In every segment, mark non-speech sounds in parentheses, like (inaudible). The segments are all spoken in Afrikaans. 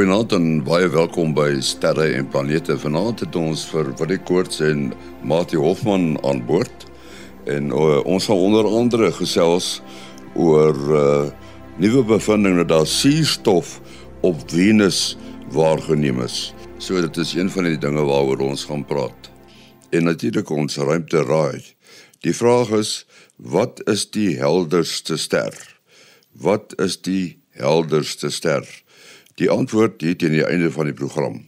Goeienaand en baie welkom by Sterre en Planete. Vanaand het ons vir Willie Koorts en Mati Hofman aan boord. En uh, ons gaan onder andere gesels oor uh, nuwe bevindinge dat daar suurstof op Venus waargeneem is. So dit is een van die dinge waaroor ons gaan praat. En natuurlik ons ruimte raai. Die vraag is wat is die helderste ster? Wat is die helderste ster? Die antwoord hier teen die einde van die program.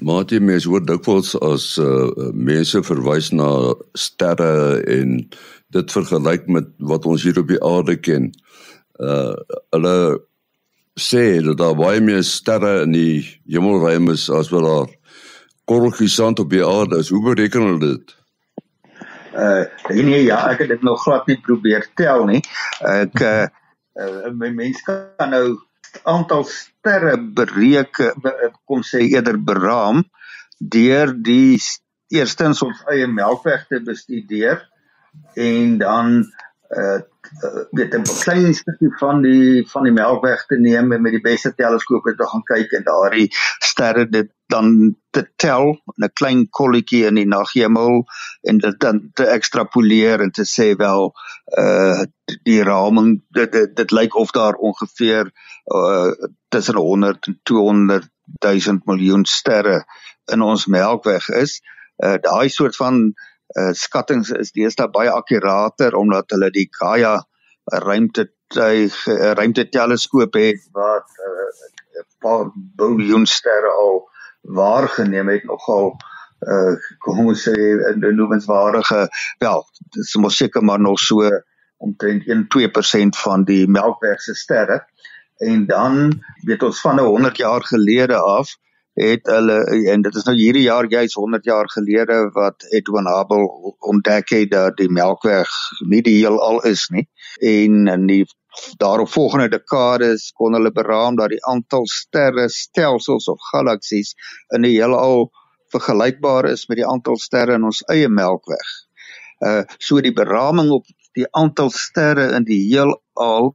Maar die mense word dikwels as uh, mense verwys na sterre en dit vergelyk met wat ons hier op die aarde ken. Uh hulle sê dat daar baie meer sterre in die hemelruim is as wat daar korreltjies sand op die aarde is. Hoe bereken hulle dit? Uh nee ja, ek het dit nog glad nie probeer tel nie. Ek uh, uh mense kan nou aantal sterre bereken kom sê eerder beraam deur die eerstens ons eie melkweg te bestudeer en dan uh weet 'n klein stukkie van die van die melkweg te neem en met die beste teleskope te gaan kyk en daardie sterre dit dan te tel in 'n klein kolletjie in die naghemel en dit dan te ekstrapoleer en te sê wel uh die raming dit dit, dit lyk of daar ongeveer uh tussen 100 en 200 000 miljoen sterre in ons melkweg is. Uh daai soort van uh skattings is deesdae baie akkurater omdat hulle die Gaia ruimtetuig uh, ruimteteleskoop het wat 'n uh, paar biljoen sterre al waargeneem het nogal uh kom ons sê 'n noemenswaardige wel dis mos seker maar nog so omtrent 1-2% van die melkweg se sterre. En dan weet ons van 'n 100 jaar gelede af het hulle en dit is nou hierdie jaar juis 100 jaar gelede wat Edwin Hubble ontdek het dat die Melkweg nie die heelal is nie en in die daaropvolgende dekades kon hulle beraam dat die aantal sterre stelsels of galaksies in die heelal vergelykbaar is met die aantal sterre in ons eie Melkweg. Uh so die beraming op die aantal sterre in die heelal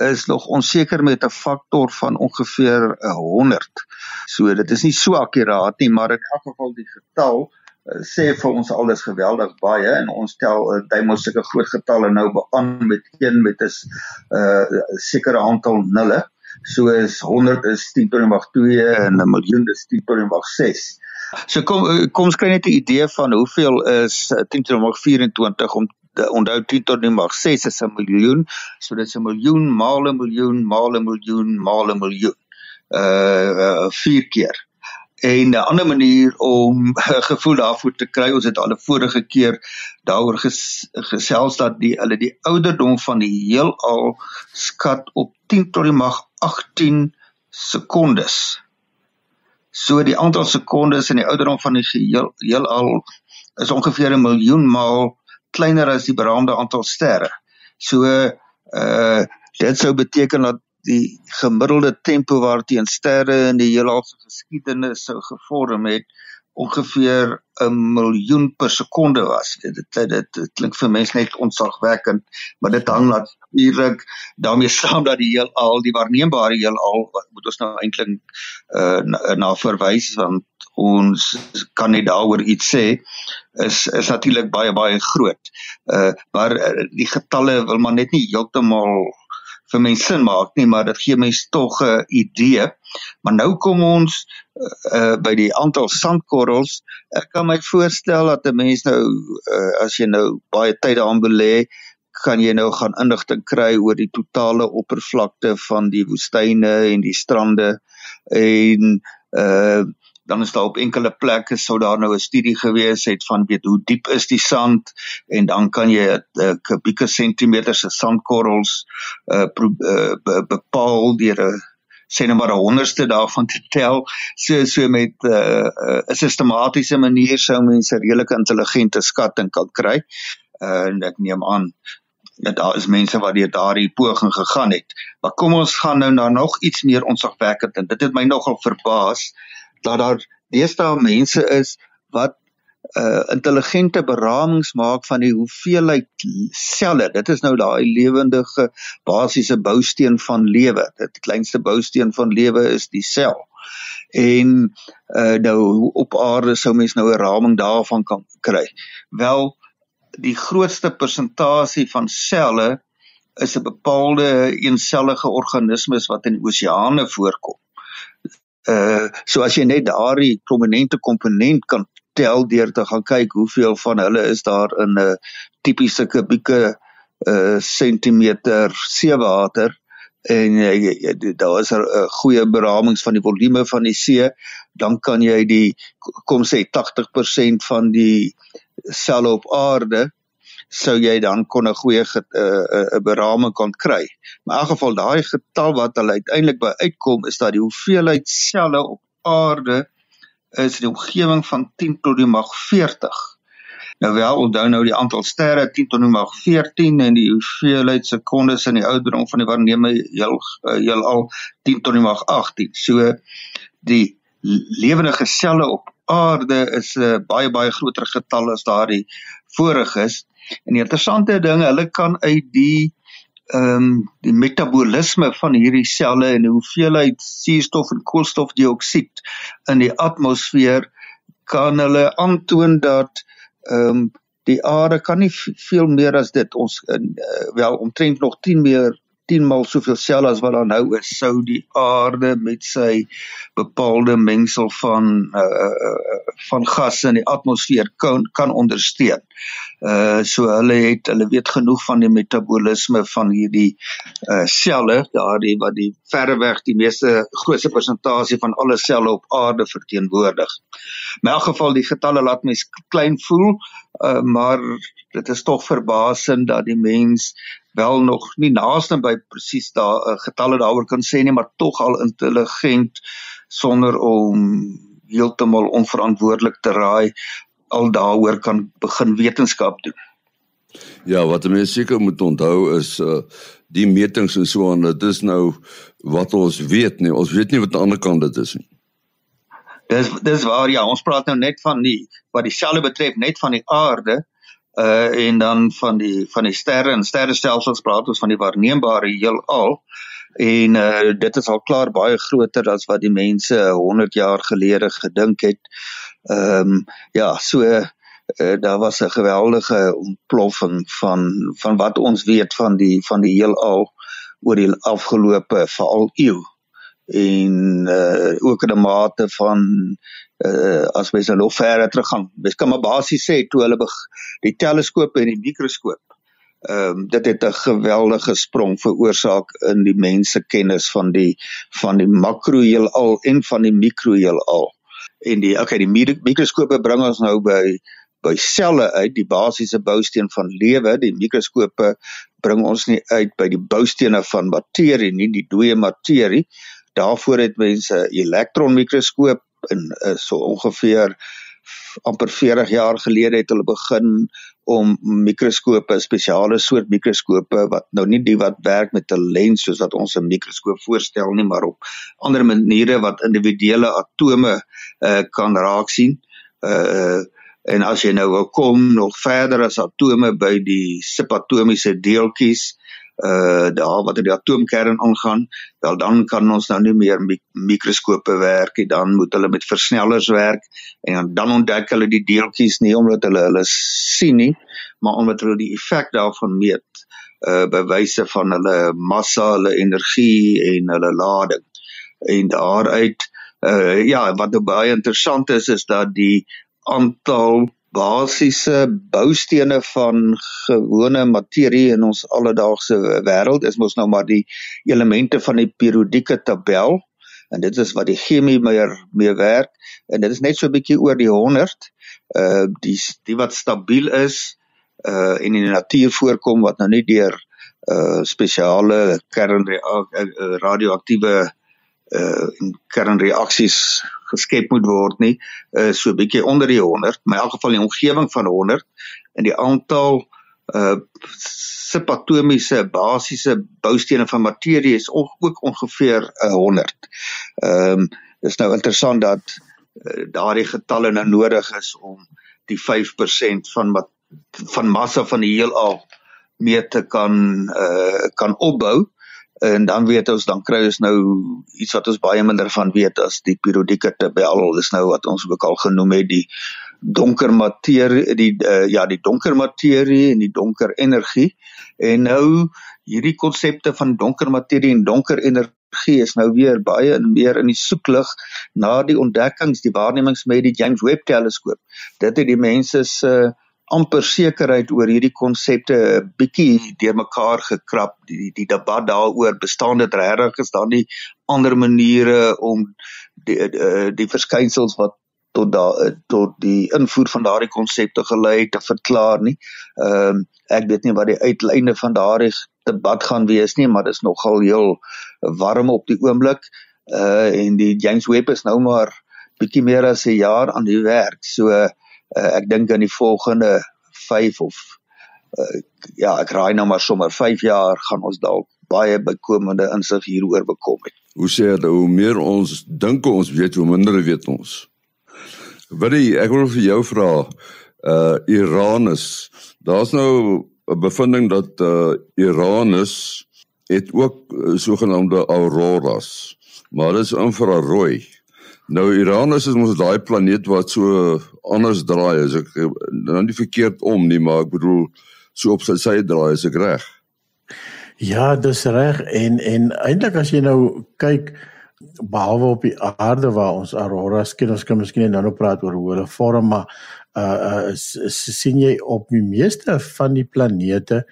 is nog onseker met 'n faktor van ongeveer 100. So dit is nie so akkuraat nie, maar in elk geval die getal uh, sê vir ons alles geweldig baie en ons tel uh, jy moet sulke groot getalle nou aan met een met 'n uh, sekere aantal nulle. So is 100 is 10 tot die mag 2 en 'n miljoen is 10 tot die mag 6. So kom kom ons kry net 'n idee van hoeveel is 10 tot die mag 24 om onthou 10 tot die mag 6 is 'n miljoen, so dit is 'n miljoen maal 'n miljoen maal 'n miljoen maal 'n miljoen. Uh, uh vier keer. En 'n ander manier om 'n (laughs) gevoel daarvoor te kry, ons het al 'n vorige keer daaroor ges, gesels dat die hulle die ouderdom van die heelal skat op 10 tot die mag 18 sekondes. So die aantal sekondes in die ouderdom van die heel, heelal is ongeveer 'n miljoen maal kleiner as die beraamde aantal sterre. So uh dit sou beteken dat die gemiddelde tempo waarteen sterre in die heelal se geskiedenis sou gevorm het ongeveer 'n miljoen per sekonde was. Dit dit, dit, dit klink vir mense net onsagwekkend, maar dit hang natuurlik daarmee saam dat die heelal, die waarneembare heelal, moet ons nou eintlik uh na, na verwys want ons kan net daaroor iets sê is is natuurlik baie baie groot. Uh maar uh, die getalle wil maar net nie heeltemal vir mense sin maak nie, maar dit gee mense tog 'n idee. Maar nou kom ons uh by die aantal sandkorrels. Ek kan my voorstel dat 'n mens nou uh as jy nou baie tyd daaraan belê, kan jy nou gaan inligting kry oor die totale oppervlakte van die woestyne en die strande en uh dan is daar op enkele plekke sou daar nou 'n studie gewees het van weet hoe diep is die sand en dan kan jy 'n uh, kubieke sentimeter se sandkorrels uh, uh, bepaal deur 'n sê net maar 'n honderdste daarvan te tel. So so met 'n uh, uh, sistematiese manier sou mense redelike intelligente skatting kan kry. Uh, en ek neem aan dat daar is mense wat deur daardie poging gegaan het. Maar kom ons gaan nou na nog iets meer onsagwekkend en dit het my nogal verbaas dat daar deesdae mense is wat uh intelligente beramings maak van die hoeveelheid selle. Dit is nou daai lewendige basiese bousteen van lewe. Dit kleinste bousteen van lewe is die sel. En uh nou op aarde sou mens nou 'n raming daarvan kan kry. Wel die grootste persentasie van selle is 'n bepaalde eensellige organismes wat in oseane voorkom. Uh so as jy net daardie prominente komponent kan tel deur te gaan kyk hoeveel van hulle is daar in 'n tipiese kubieke uh sentimeter seewater en uh, daar is 'n er, uh, goeie beramings van die volume van die see dan kan jy die kom sê 80% van die selle op aarde sou jy dan kon 'n goeie 'n uh, uh, beraming kon kry. Maar in elk geval daai getal wat hulle uiteindelik by uitkom is dat die hoeveelheid selle op aarde is die omgewing van 10 tot die mag 40. Nou wel, onthou nou die aantal sterre 10 tot die mag 14 en die hoeveelheid sekondes in die ouderdom van die waarneme heel uh, heel al 10 tot die mag 18. So die lewende selle op aarde is 'n uh, baie baie groter getal as daardie voriges En die interessante ding, hulle kan uit die ehm um, die metabolisme van hierdie selle en die hoeveelheid suurstof en koolstofdioksied in die atmosfeer kan hulle aantoon dat ehm um, die aarde kan nie veel meer as dit. Ons uh, wel omtrent nog 10 meer 10 maal soveel selle as wat daar nou is sou die aarde met sy bepaalde mengsel van uh, van gasse in die atmosfeer kan kan ondersteun. Uh so hulle het hulle weet genoeg van die metabolisme van hierdie uh selle, daardie wat die verreweg die meeste grootste persentasie van alle selle op aarde verteenwoordig. In elk geval die getalle laat mens klein voel, uh maar dit is tog verbasend dat die mens wel nog nie naaste by presies daai uh, getalle daaroor kan sê nie, maar tog al intelligent sonder om heeltemal onverantwoordelik te raai al daaroor kan begin wetenskap doen. Ja, wat mense seker moet onthou is uh die metings en so aan, dit is nou wat ons weet nie. Ons weet nie wat aan die ander kant dit is nie. Dis dis waar ja, ons praat nou net van die wat die selle betref net van die aarde uh en dan van die van die sterre en sterrestelsels praat ons van die waarneembare heelal en uh dit is al klaar baie groter as wat die mense 100 jaar gelede gedink het. Ehm um, ja, so uh, daar was 'n geweldige ontploffing van van wat ons weet van die van die heelal oor die afgelope veral eeu en uh, ook 'n mate van uh, as mens nou verder teruggaan. Mens kan maar basies sê toe hulle die teleskope en die mikroskoop ehm um, dit het 'n geweldige sprong veroorsaak in die mense kennis van die van die makroheelal en van die mikroheelal en die okay die mikroskope bring ons nou by by selle uit die basiese bousteen van lewe die mikroskope bring ons nie uit by die boustene van materie nie die dooie materie daarvoor het mense 'n elektronmikroskoop in uh, so ongeveer amper 40 jaar gelede het hulle begin om mikroskope, spesiale soort mikroskope wat nou nie die wat werk met 'n lens soos wat ons 'n mikroskoop voorstel nie, maar op ander maniere wat individuele atome uh, kan raak sien. Uh en as jy nou wil kom nog verder as atome by die subatomiese deeltjies, uh daar wat in die atoomkern aangaan, wel dan kan ons nou nie meer mik mikroskope werk nie, dan moet hulle met versnellers werk en dan ontdek hulle die deeltjies nie omdat hulle hulle sien nie, maar omdat hulle die effek daarvan meet uh by wyse van hulle massa, hulle energie en hulle lading. En daaruit uh ja, wat nou baie interessant is is dat die aantal basiese boustene van gewone materie in ons alledaagse wêreld is mos nou maar die elemente van die periodieke tabel. En dit is wat die chemie meer mee werk. En dit is net so 'n bietjie oor die 100 uh die die wat stabiel is uh in die natuur voorkom wat nou nie deur uh spesiale kernradioaktiewe uh kernreaksies geskep moet word nie uh so bietjie onder die 100 maar in elk geval in die omgewing van 100 en die aantal uh subatomiese basiese boustene van materie is ook ongeveer uh, 100. Ehm um, dis nou interessant dat uh, daardie getalle nou nodig is om die 5% van wat van massa van die heelal mee te kan uh kan opbou en dan weet ons dan kry ons nou iets wat ons baie minder van weet as die periodieke tabel. Dis nou wat ons ook al genoem het die donker materie die uh, ja die donker materie en die donker energie. En nou hierdie konsepte van donker materie en donker energie is nou weer baie en meer in die soeklig na die ontdekkings die waarnemings met die James Webb teleskoop dit het die mense se uh, amper sekerheid oor hierdie konsepte 'n bietjie deurmekaar gekrap die die, debat daaroor bestaan dit regtig is daar nie ander maniere om die die, die verskynsels wat tot da tot die invoer van daardie konsepte gelei te verklaar nie. Ehm um, ek weet nie wat die uiteinde van daardie debat gaan wees nie, maar dit is nogal heel warm op die oomblik. Uh en die James Webb is nou maar bietjie meer as 'n jaar aan die werk. So uh, ek dink in die volgende 5 of uh, ja, ek raai nou maar sommer 5 jaar gaan ons dalk baie bykomende insig hieroor bekom het. Hoe sê jy hoe meer ons dink ons weet hoe minder weet ons? Willie, ek wil vir jou vra, uh Iranus. Daar's nou 'n bevinding dat uh Iranus het ook uh, sogenaamde auroras, maar dit is infrarooi. Nou Iranus is mos daai planeet wat so anders draai, as ek nou nie verkeerd om nie, maar ek bedoel so op sy sy draai, is ek reg? Ja, dis reg en en eintlik as jy nou kyk behalwe op die aarde waar ons auroras ken ons kan miskien nou nog praat oor hoe hulle vorm maar uh uh sien jy op die meeste van die planete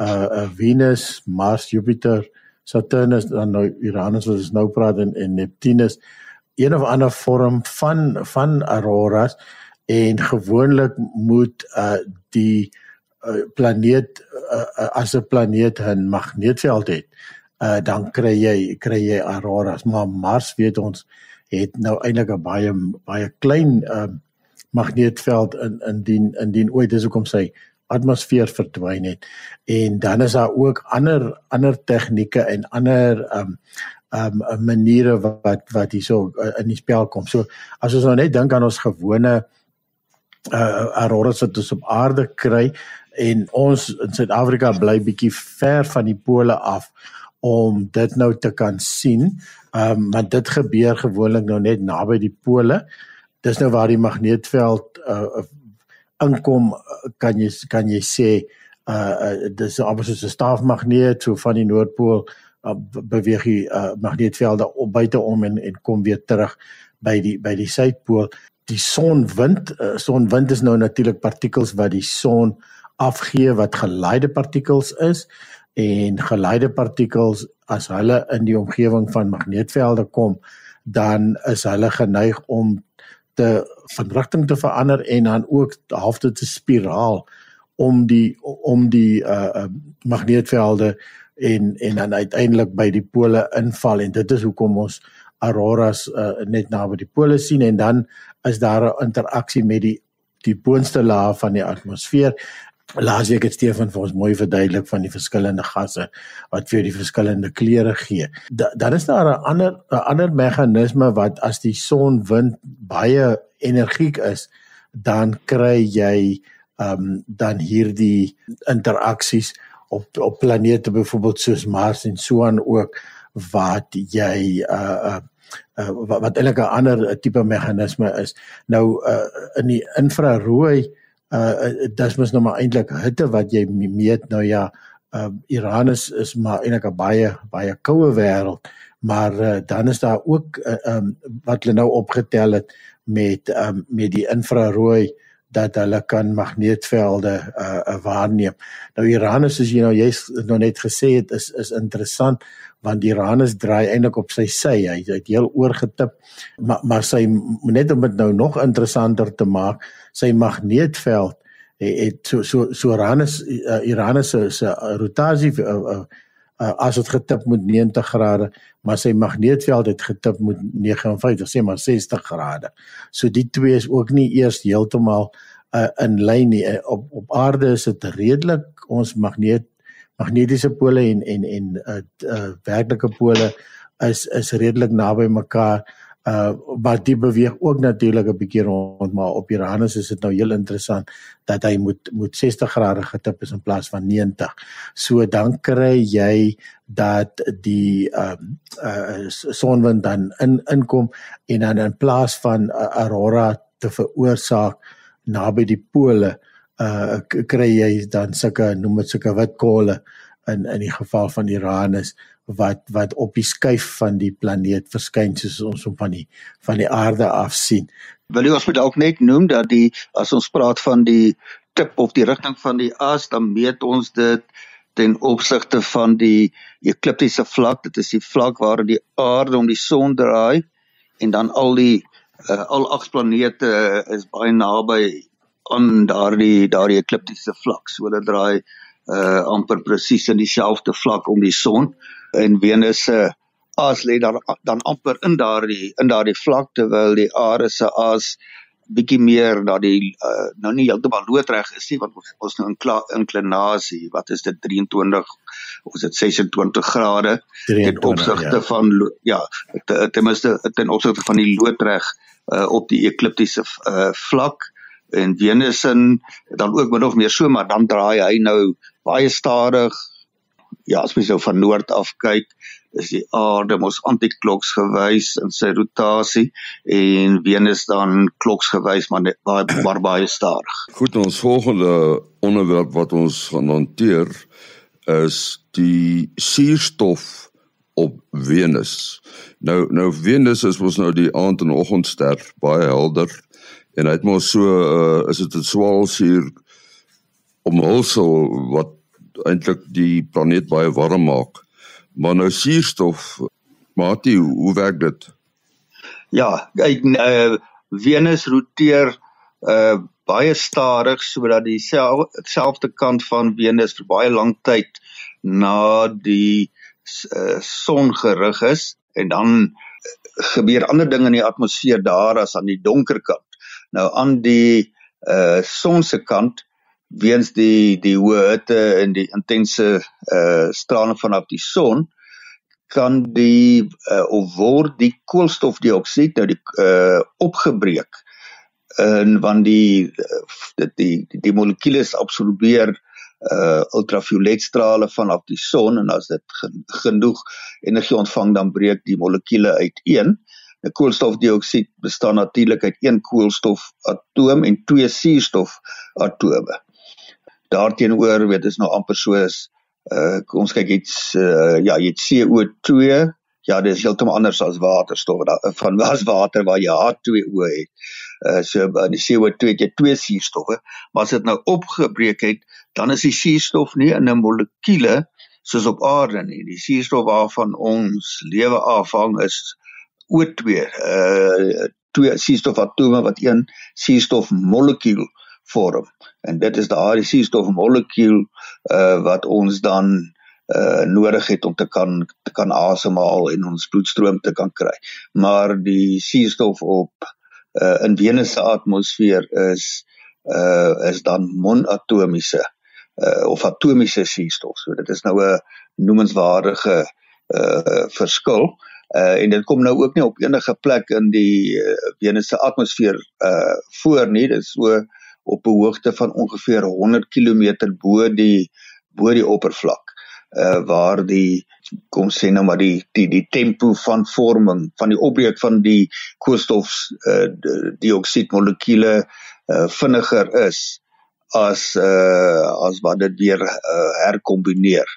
uh, uh Venus, Mars, Jupiter, Saturnus dan nou Uranus wat ons nou praat en, en Neptunus een of ander vorm van van auroras en gewoonlik moet uh die uh, planeet uh, uh, as 'n planeet 'n magneetveld het uh, dan kry jy kry jy auroras. Maar Mars weet ons het nou eintlik 'n baie baie klein uh, magneetveld in indien indien ooit dis hoekom sy atmosfeer verdwyn het. En dan is daar ook ander ander tegnieke en ander um um maniere wat wat hierso uh, in die spel kom. So as ons nou net dink aan ons gewone uh auroras wat ons op aarde kry en ons in Suid-Afrika bly bietjie ver van die pole af om dit nou te kan sien. Um, want dit gebeur gewoonlik nou net naby die pole. Dis nou waar die magneetveld uh inkom kan jy kan jy sê uh, uh dis amper soos 'n staafmagneet so van die noordpool uh, beweeg die uh, magneetvelde op buite om en en kom weer terug by die by die suidpool. Die sonwind, uh, sonwind is nou natuurlik partikels wat die son afgee wat geleide partikels is en geleide partikels as hulle in die omgewing van magneetvelde kom dan is hulle geneig om te van rigting te verander en dan ook halfte te spiraal om die om die uh, uh magneetvelde en en dan uiteindelik by die pole inval. En dit is hoekom ons auroras uh, net naby die pole sien. En dan is daar 'n interaksie met die die boonste laag van die atmosfeer. Laas ek het Stefan vir ons mooi verduidelik van die verskillende gasse wat vir die verskillende kleure gee. Da, dan is daar 'n ander 'n ander meganisme wat as die son wind baie energiek is, dan kry jy ehm um, dan hierdie interaksies op op planete byvoorbeeld soos Mars en so aan ook wat jy uh uh uh wat, wat eintlik 'n ander tipe meganisme is. Nou uh in die infrarooi uh uh dis mos nou maar eintlik hitte wat jy meet nou ja uh Iran is is maar eintlik 'n baie baie koue wêreld maar uh, dan is daar ook uh, um wat hulle nou opgetel het met um met die infrarooi dat hulle kan magneetvelde uh, uh waarneem. Nou Iran is as jy nou jy's nou net gesê het is is interessant want Iranus draai eintlik op sy sy. Hy het heel oorgetip. Maar maar sy net om dit nou nog interessanter te maak, sy magneetveld het so so so Iranus uh, Iranus se se rotasie uh, uh, uh, as dit getip met 90 grade, maar sy magneetveld het getip met 59 sê maar 60 grade. So die twee is ook nie eers heeltemal uh, in lyn nie. Op op aarde is dit redelik ons magneet magnetiese pole en en en uh, uh werklike pole is is redelik naby mekaar uh wat die beweeg ook natuurlik 'n bietjie rond maar op Uranus is dit nou heel interessant dat hy moet moet 60 grade getip is in plaas van 90. So dan kry jy dat die um uh sonwind dan in inkom en dan in plaas van 'n uh, aurora te veroorsaak naby die pole uh kry jy dan sulke noem dit sulke wit kolle in in die geval van Uranus wat wat op die skuif van die planeet verskyn soos ons hom van die van die aarde af sien. Wil jy ons moet dalk net noem dat die as ons praat van die tip of die rigting van die as dan meet ons dit ten opsigte van die ekliptiese vlak. Dit is die vlak waar die aarde om die son draai en dan al die uh, al agt planete is baie naby aan daardie daardie ekliptiese vlak. So hulle draai uh amper presies in dieselfde vlak om die son en Venus se as lê dan dan amper in daardie in daardie vlak terwyl die aarde se as bietjie meer dat die uh, nou nie heeltemal loodreg is nie want ons ons nou in inklinasie wat is dit 23 of is dit 26 grade 23, ten opsigte ja. van ja ten minste ten opsigte van die loodreg uh, op die ekliptiese uh, vlak en Venus in dan ook min of meer so maar dan draai hy nou baie stadig ja as jy so van noord af kyk is die aarde mos antikloks gewys in sy rotasie en Venus dan kloks gewys maar net, baie (clears throat) maar baie stadig. Goed, ons volgende onderwerp wat ons gaan hanteer is die suurstof op Venus. Nou nou Venus is mos nou die aand en oggendster, baie helder en hy het mos so uh, is dit 'n swaalsuur omhulsel wat eintlik die planeet baie warm maak. Maar nou suurstof, maatie, hoe werk dit? Ja, kyk uh, Venus roteer uh baie stadig sodat dieselfde kant van Venus vir baie lank tyd na die uh, son gerig is en dan gebeur ander dinge in die atmosfeer daar as aan die donker kant. Nou aan die uh son se kant weens die die hoë hitte en die intense uh straling vanaf die son kan die uh, of word die koolstofdioksied nou die uh opgebreek en want die dit die die, die molekules absorbeer uh ultravioletstrale vanaf die son en as dit genoeg energie ontvang dan breek die molekule uiteen. 'n Koolstofdioksied bestaan natuurlik uit een koolstofatoom en twee suurstofatome daarteenoor weet is nou amper soos uh ons kyk iets uh ja jy het CO2 ja dit is heeltemal anders as waterstof da, van was water waar jy H2O het. Uh so in die CO2 het jy twee suurstowwe maar as dit nou opgebreek het dan is die suurstof nie in 'n molekuule soos op aarde nie. Die suurstof waarvan ons lewe afhang is O2 uh twee suurstofatome wat een suurstofmolekuul vorm en dit is daardie suurstofmolekuul uh wat ons dan uh nodig het om te kan te kan asemhaal en ons bloedstroom te kan kry. Maar die suurstof op uh in Venus se atmosfeer is uh is dan monatomiese uh of atomiese suurstof. So dit is nou 'n noemenswaardige uh verskil. Uh en dit kom nou ook nie op enige plek in die uh, Venus se atmosfeer uh voor nie. Dit is so op 'n hoogte van ongeveer 100 km bo die bo die oppervlak uh waar die kom sê nou maar die die die tempo van vorming van die opbreek van die koolstof uh dioksied molekule uh vinniger is as uh as wat dit weer uh herkombineer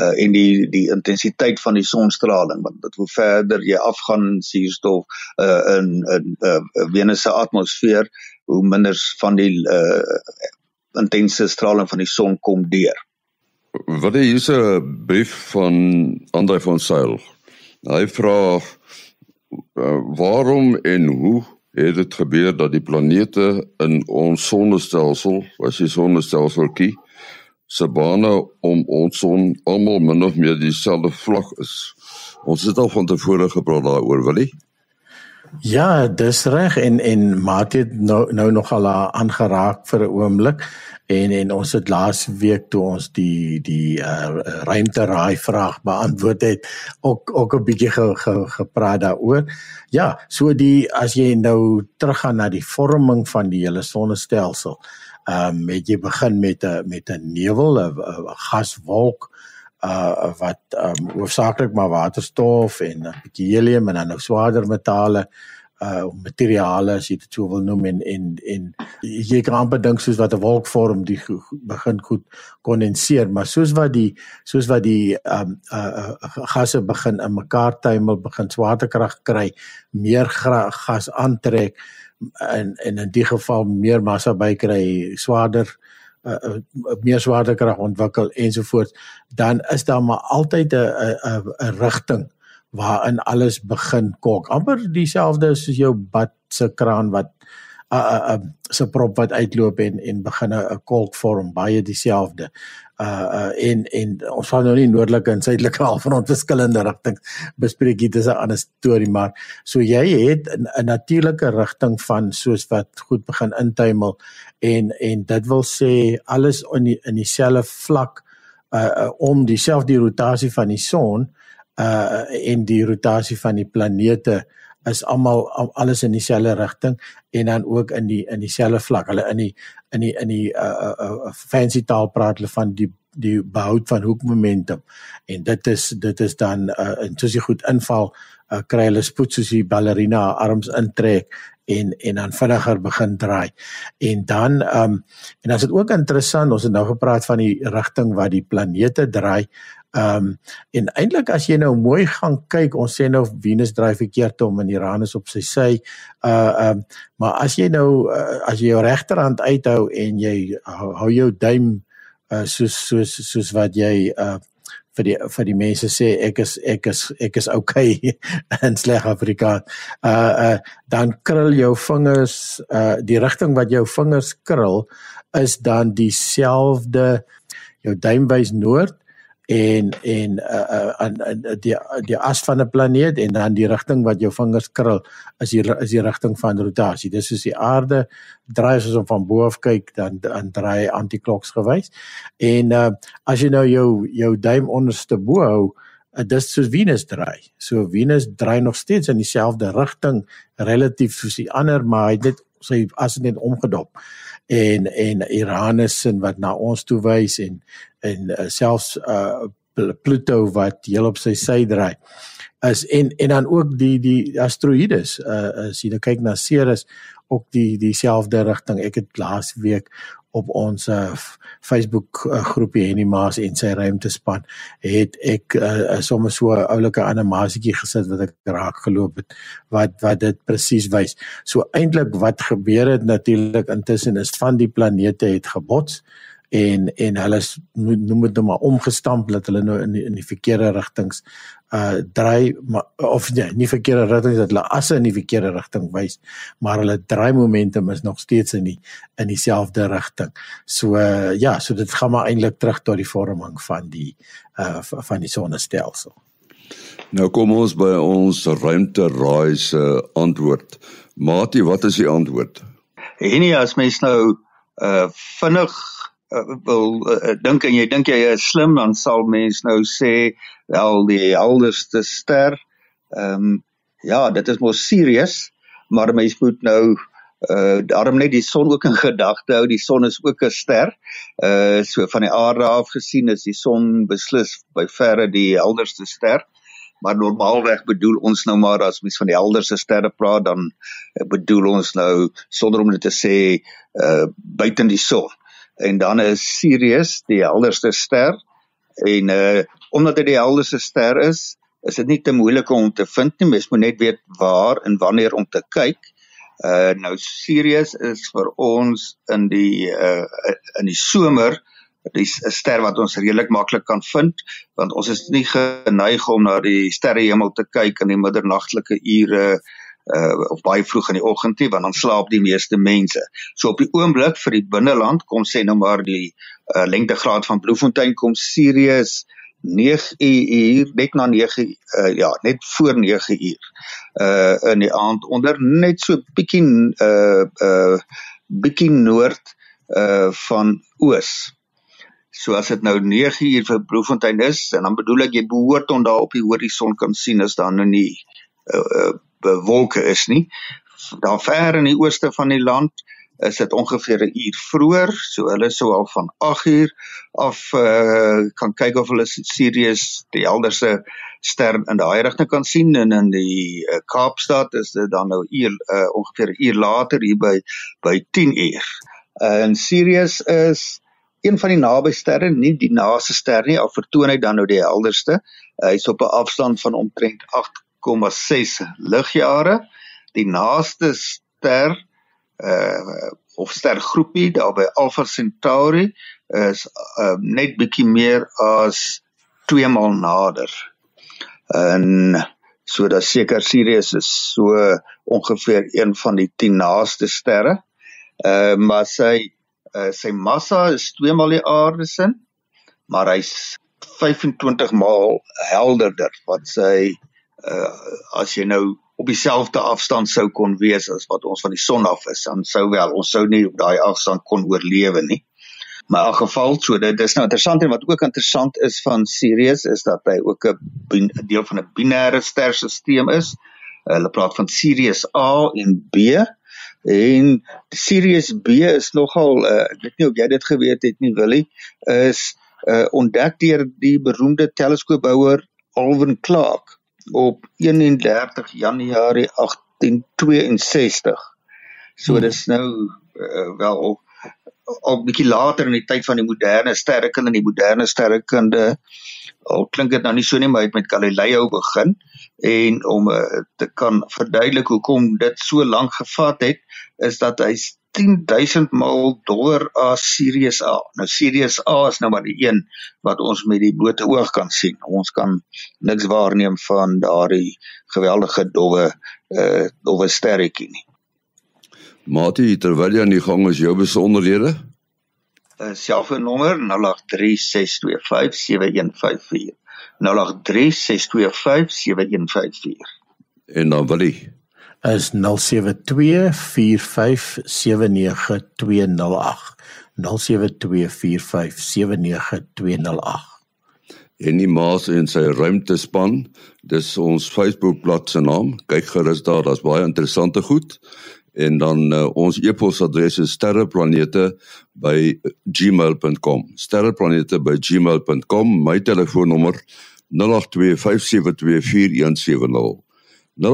uh en die die intensiteit van die sonstraling want dit hoe verder jy afgaan suurstof uh in in uh Venus se atmosfeer hoe minder van die uh, intense straling van die son kom deur. Wat is hierse brief van Andre van Sail? Hy vra uh, waarom en hoe het dit gebeur dat die planete in ons sonnestelsel, as jy sonnestelsel kyk, se bane om ons son almal min of meer dieselfde vlak is. Ons het al van tevore gepraat daaroor, wil jy? Ja, dis reg en en Maat het nou nou nog al aangeraak vir 'n oomblik en en ons het laas week toe ons die die uh, ruimte raai vraag beantwoord het ook ook 'n bietjie ge, ge, gepraat daaroor. Ja, so die as jy nou teruggaan na die vorming van die hele sonnestelsel, ehm um, het jy begin met 'n met 'n nevel, 'n gaswolk uh wat um hoofsaaklik maar waterstof en 'n bietjie helium en dan nou swaarder metale uh materiale as jy dit sou wil noem en en en jy kan amper dink soos wat 'n wolk vorm die begin goed kondenseer maar soos wat die soos wat die um uh, uh gasse begin in mekaar tuimel begin swaartekrag kry meer gas aantrek en en in die geval meer massa bykry swaarder uh uh, uh, meer swaartekrag ontwikkel ensovoorts. Dan is daar maar altyd 'n 'n 'n rigting waarin alles begin kok. Amper dieselfde soos jou bad se kraan wat uh, 'n uh, uh, se prop wat uitloop en en begin 'n kolk vorm baie dieselfde. Uh uh in in ons gaan nou nie noordelike en suidelike (laughs) halfrond verskillende rigtings bespreek dit is 'n ander storie maar so jy het 'n natuurlike rigting van soos wat goed begin intuimel en en dit wil sê alles in die, in dieselfde vlak uh, uh om dieselfde rotasie van die son uh en die rotasie van die planete is almal alles in dieselfde rigting en dan ook in die in dieselfde vlak. Hulle in die in die in die uh, uh, uh fancy taal praat hulle van die die behoud van hoekmomentum en dit is dit is dan uh, en soos jy goed inval uh, kry hulle spoed soos die ballerina arms intrek en en dan vinniger begin draai. En dan ehm um, en as dit ook interessant, ons het nou gepraat van die rigting wat die planete draai. Ehm um, en eintlik as jy nou mooi gaan kyk, ons sê nou Venus draai verkeerd om en Uranus op sy sy. Uh ehm um, maar as jy nou uh, as jy jou regterhand uithou en jy hou, hou jou duim uh soos soos soos wat jy uh vir die vir die mense sê ek is ek is ek is okay (laughs) in sleg Afrikaans. Uh uh dan krul jou vingers uh die rigting wat jou vingers krul is dan dieselfde jou duim wys noord en en uh, uh, uh die die as van 'n planeet en dan die rigting wat jou vingers krul is die is die rigting van rotasie. Dis soos die aarde draai as ons van bo af kyk dan dan draai antikloks gewys. En uh as jy nou jou jou duim onderste bo hou, uh, dis soos Venus draai. So Venus draai nog steeds in dieselfde rigting relatief soos die ander, maar hy het net sy as net omgedop en en Uranus en wat na ons toe wys en en uh, selfs uh Pluto wat heel op sy sy draai is en en dan ook die die asteroïdes uh as jy nou kyk na Ceres ook die dieselfde rigting ek het laas week op ons uh, Facebook uh, groepie Henny Maas en sy ruimtespan het ek uh, sommer so 'n oulike animasietjie gesit wat ek raak geloop het wat wat dit presies wys. So eintlik wat gebeur het natuurlik intussen is van die planete het gebots en en hulle noem dit nou maar omgestamp dat hulle nou in die, in die verkeerde rigtings uh draai maar of nee, nie verkeerde rigtings dat hulle asse in die verkeerde rigting wys maar hulle draai momentum is nog steeds in die in dieselfde rigting. So uh, ja, so dit gaan maar eintlik terug tot die vorming van die uh van die sonnestelsel. Nou kom ons by ons ruimte raai se antwoord. Matie, wat is die antwoord? En nie as mens nou uh vinnig uh, wil uh, dink en jy dink jy is slim dan sal mens nou sê wel die helderste ster ehm um, ja dit is mos Sirius maar mens moet nou uh daarom net die son ook in gedagte hou die son is ook 'n ster. Uh so van die aarde af gesien is die son beslis by verre die helderste ster maar normaalweg bedoel ons nou maar as mens van die helderste sterre praat dan bedoel ons nou sonder om dit te sê uh buite die son en dan is Sirius die helderste ster en uh omdat dit die helderste ster is, is dit nie te moeilik om te vind nie, mens moet net weet waar en wanneer om te kyk. Uh nou Sirius is vir ons in die uh in die somer die ster wat ons redelik maklik kan vind want ons is nie geneig om na die sterrehemel te kyk in die middernagtelike ure uh of baie vroeg in die oggend nie want dan slaap die meeste mense. So op die oomblik vir die binneland kom sê nou maar die uh lengtegraad van Bloemfontein kom Sirius 9 uur net na 9 uh, ja net voor 9 uur uh in die aand onder net so bietjie uh uh bietjie noord uh van oos. So as dit nou 9 uur vir Bloemfontein is en dan bedoel ek jy behoort om daar op die horison kan sien as daar nou nie uh, uh wolke is nie. Daar ver in die ooste van die land is dit ongeveer 'n uur vroeër, so hulle sou al van 8 uur af uh, kan kyk of hulle Sirius die helderste ster in daai rigting kan sien en in die uh, Kaapstad is dit dan nou uur uh, ongeveer 'n uur later hier by by 10 uur. Uh, en Sirius is een van die naby sterre, nie die naaste ster nie, al vertoon hy dan nou die helderste. Uh, Hy's op 'n afstand van omtrent 8,6 ligjare. Die naaste ster uh of stergroepie daar by Alpha Centauri is uh, net bietjie meer as 2 maal nader. En so dat seker Sirius is so ongeveer een van die 10 naaste sterre. Uh maar sy uh, sy massa is 2 maal die aarde se, maar hy's 25 maal helderder wat sy uh as jy nou op dieselfde afstand sou kon wees as wat ons van die son af is, dan sou wel ons sou nie op daai afstand kon oorlewe nie. Maar in geval so dit is nou interessant en wat ook interessant is van Sirius is dat hy ook 'n deel van 'n binêre sterstelsel is. Hulle praat van Sirius A en B en Sirius B is nogal uh, ek weet nie of jy dit geweet het nie Willie is uh, ontdek deur die beroemde teleskoopbouer Alvin Clark op 31 Januarie 1862. So hmm. dis nou uh, wel al 'n bietjie later in die tyd van die moderne sterrekunde en die moderne sterrekunde al klink dit nou nie so nie maar hy het met Galileo begin en om uh, te kan verduidelik hoekom dit so lank gevat het is dat hy 10000 maal dollar as Sirius A. Nou Sirius A is nou maar die een wat ons met die blote oog kan sien. Ons kan niks waarneem van daardie geweldige dowwe uh dowwe sterretjie nie. Mati, terwyl jy aan die gang is, jou besonderhede? uh, Selfoonnommer 0836257154. 0836257154. En dan wil jy is 0724579208 0724579208 en die maas en sy ruimtespan dis ons Facebook bladsy se naam. Kyk gerus daar daar's baie interessante goed. En dan uh, ons e-posadres is sterreplanete by gmail.com sterreplanete by gmail.com my telefoonnommer 0825724170 0825724170.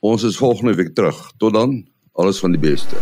Ons is volgende week terug. Tot dan, alles van die beste.